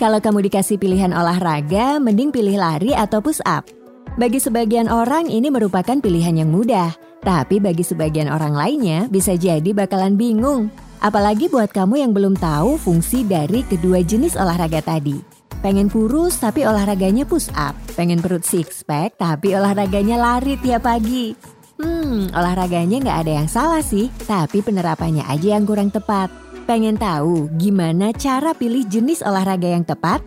Kalau kamu dikasih pilihan olahraga, mending pilih lari atau push up. Bagi sebagian orang ini merupakan pilihan yang mudah, tapi bagi sebagian orang lainnya bisa jadi bakalan bingung. Apalagi buat kamu yang belum tahu fungsi dari kedua jenis olahraga tadi. Pengen kurus tapi olahraganya push up. Pengen perut six pack tapi olahraganya lari tiap pagi. Hmm, olahraganya nggak ada yang salah sih, tapi penerapannya aja yang kurang tepat. Pengen tahu gimana cara pilih jenis olahraga yang tepat?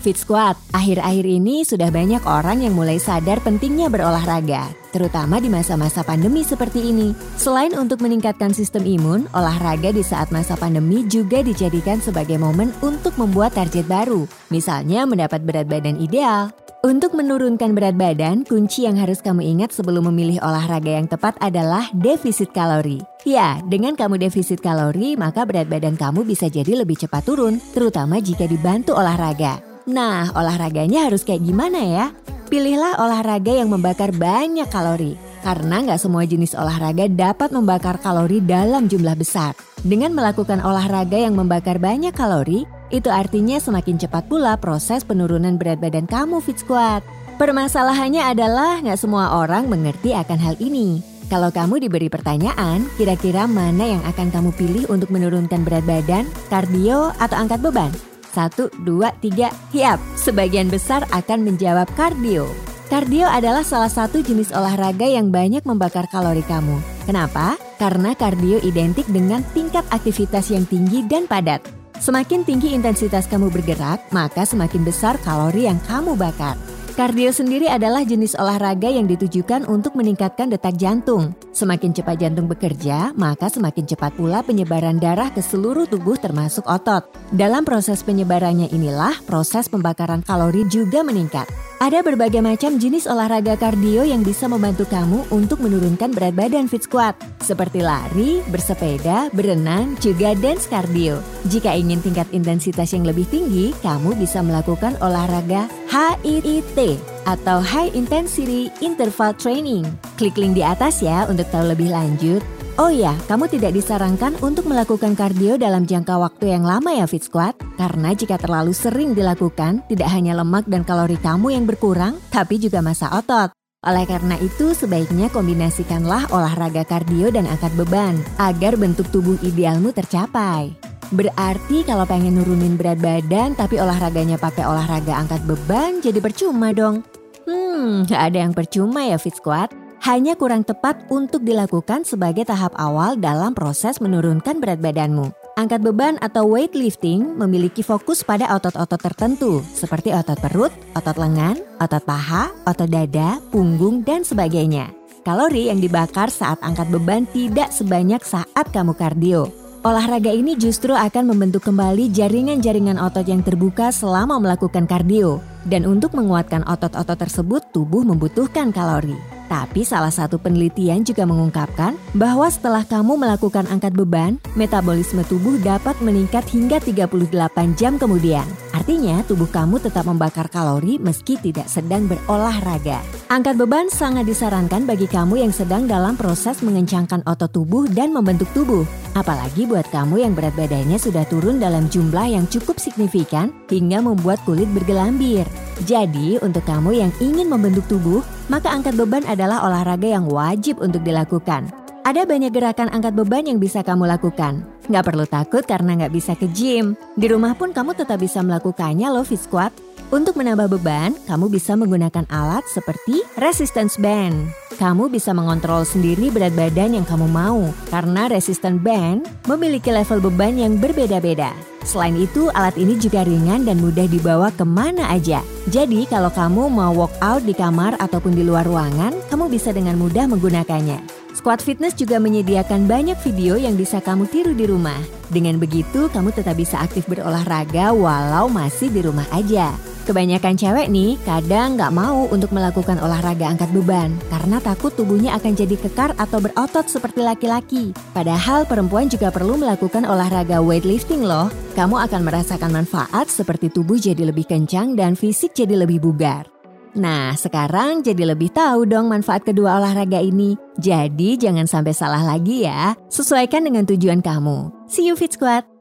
Fit Squad, akhir-akhir ini sudah banyak orang yang mulai sadar pentingnya berolahraga, terutama di masa-masa pandemi seperti ini. Selain untuk meningkatkan sistem imun, olahraga di saat masa pandemi juga dijadikan sebagai momen untuk membuat target baru, misalnya mendapat berat badan ideal, untuk menurunkan berat badan, kunci yang harus kamu ingat sebelum memilih olahraga yang tepat adalah defisit kalori. Ya, dengan kamu defisit kalori, maka berat badan kamu bisa jadi lebih cepat turun, terutama jika dibantu olahraga. Nah, olahraganya harus kayak gimana ya? Pilihlah olahraga yang membakar banyak kalori, karena nggak semua jenis olahraga dapat membakar kalori dalam jumlah besar. Dengan melakukan olahraga yang membakar banyak kalori, itu artinya semakin cepat pula proses penurunan berat badan kamu Fit Squad. Permasalahannya adalah nggak semua orang mengerti akan hal ini. Kalau kamu diberi pertanyaan, kira-kira mana yang akan kamu pilih untuk menurunkan berat badan, kardio, atau angkat beban? Satu, dua, tiga, hiap. Sebagian besar akan menjawab kardio. Kardio adalah salah satu jenis olahraga yang banyak membakar kalori kamu. Kenapa? Karena kardio identik dengan tingkat aktivitas yang tinggi dan padat. Semakin tinggi intensitas kamu bergerak, maka semakin besar kalori yang kamu bakar. Kardio sendiri adalah jenis olahraga yang ditujukan untuk meningkatkan detak jantung. Semakin cepat jantung bekerja, maka semakin cepat pula penyebaran darah ke seluruh tubuh termasuk otot. Dalam proses penyebarannya inilah proses pembakaran kalori juga meningkat. Ada berbagai macam jenis olahraga kardio yang bisa membantu kamu untuk menurunkan berat badan fit squat, seperti lari, bersepeda, berenang, juga dance cardio. Jika ingin tingkat intensitas yang lebih tinggi, kamu bisa melakukan olahraga HIIT atau High Intensity Interval Training. Klik link di atas ya untuk tahu lebih lanjut. Oh ya, kamu tidak disarankan untuk melakukan kardio dalam jangka waktu yang lama ya Fit Squad. Karena jika terlalu sering dilakukan, tidak hanya lemak dan kalori kamu yang berkurang, tapi juga masa otot. Oleh karena itu, sebaiknya kombinasikanlah olahraga kardio dan angkat beban agar bentuk tubuh idealmu tercapai. Berarti kalau pengen nurunin berat badan tapi olahraganya pakai olahraga angkat beban jadi percuma dong. Hmm, ada yang percuma ya Fit Squad hanya kurang tepat untuk dilakukan sebagai tahap awal dalam proses menurunkan berat badanmu. Angkat beban atau weightlifting memiliki fokus pada otot-otot tertentu seperti otot perut, otot lengan, otot paha, otot dada, punggung, dan sebagainya. Kalori yang dibakar saat angkat beban tidak sebanyak saat kamu kardio. Olahraga ini justru akan membentuk kembali jaringan-jaringan otot yang terbuka selama melakukan kardio. Dan untuk menguatkan otot-otot tersebut, tubuh membutuhkan kalori. Tapi salah satu penelitian juga mengungkapkan bahwa setelah kamu melakukan angkat beban, metabolisme tubuh dapat meningkat hingga 38 jam kemudian. Artinya tubuh kamu tetap membakar kalori meski tidak sedang berolahraga. Angkat beban sangat disarankan bagi kamu yang sedang dalam proses mengencangkan otot tubuh dan membentuk tubuh. Apalagi buat kamu yang berat badannya sudah turun dalam jumlah yang cukup signifikan hingga membuat kulit bergelambir. Jadi, untuk kamu yang ingin membentuk tubuh, maka angkat beban adalah olahraga yang wajib untuk dilakukan. Ada banyak gerakan angkat beban yang bisa kamu lakukan. Nggak perlu takut karena nggak bisa ke gym. Di rumah pun kamu tetap bisa melakukannya loh fit squat. Untuk menambah beban, kamu bisa menggunakan alat seperti resistance band. Kamu bisa mengontrol sendiri berat badan yang kamu mau, karena resistance band memiliki level beban yang berbeda-beda. Selain itu, alat ini juga ringan dan mudah dibawa ke mana aja. Jadi, kalau kamu mau workout di kamar ataupun di luar ruangan, kamu bisa dengan mudah menggunakannya. Squad Fitness juga menyediakan banyak video yang bisa kamu tiru di rumah. Dengan begitu, kamu tetap bisa aktif berolahraga walau masih di rumah aja. Kebanyakan cewek nih kadang nggak mau untuk melakukan olahraga angkat beban karena takut tubuhnya akan jadi kekar atau berotot seperti laki-laki. Padahal perempuan juga perlu melakukan olahraga weightlifting loh. Kamu akan merasakan manfaat seperti tubuh jadi lebih kencang dan fisik jadi lebih bugar. Nah, sekarang jadi lebih tahu dong manfaat kedua olahraga ini. Jadi jangan sampai salah lagi ya. Sesuaikan dengan tujuan kamu. See you Fit Squad.